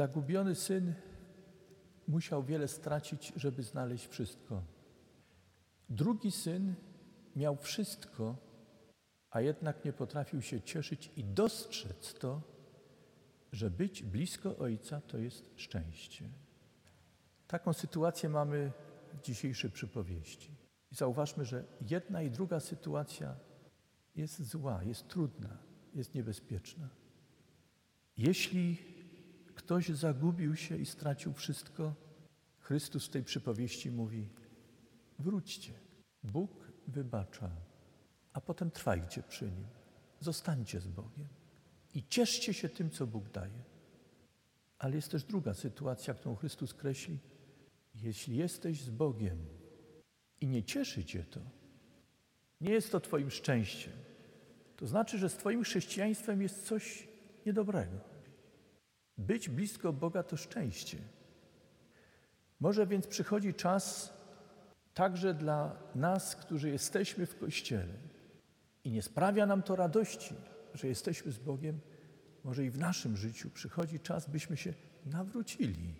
Zagubiony syn musiał wiele stracić, żeby znaleźć wszystko. Drugi syn miał wszystko, a jednak nie potrafił się cieszyć i dostrzec to, że być blisko Ojca to jest szczęście. Taką sytuację mamy w dzisiejszej przypowieści. Zauważmy, że jedna i druga sytuacja jest zła, jest trudna, jest niebezpieczna. Jeśli ktoś zagubił się i stracił wszystko, Chrystus w tej przypowieści mówi: wróćcie. Bóg wybacza, a potem trwajcie przy nim. Zostańcie z Bogiem i cieszcie się tym, co Bóg daje. Ale jest też druga sytuacja, którą Chrystus kreśli. Jeśli jesteś z Bogiem i nie cieszy cię to, nie jest to Twoim szczęściem. To znaczy, że z Twoim chrześcijaństwem jest coś niedobrego. Być blisko Boga to szczęście. Może więc przychodzi czas także dla nas, którzy jesteśmy w Kościele i nie sprawia nam to radości, że jesteśmy z Bogiem, może i w naszym życiu przychodzi czas, byśmy się nawrócili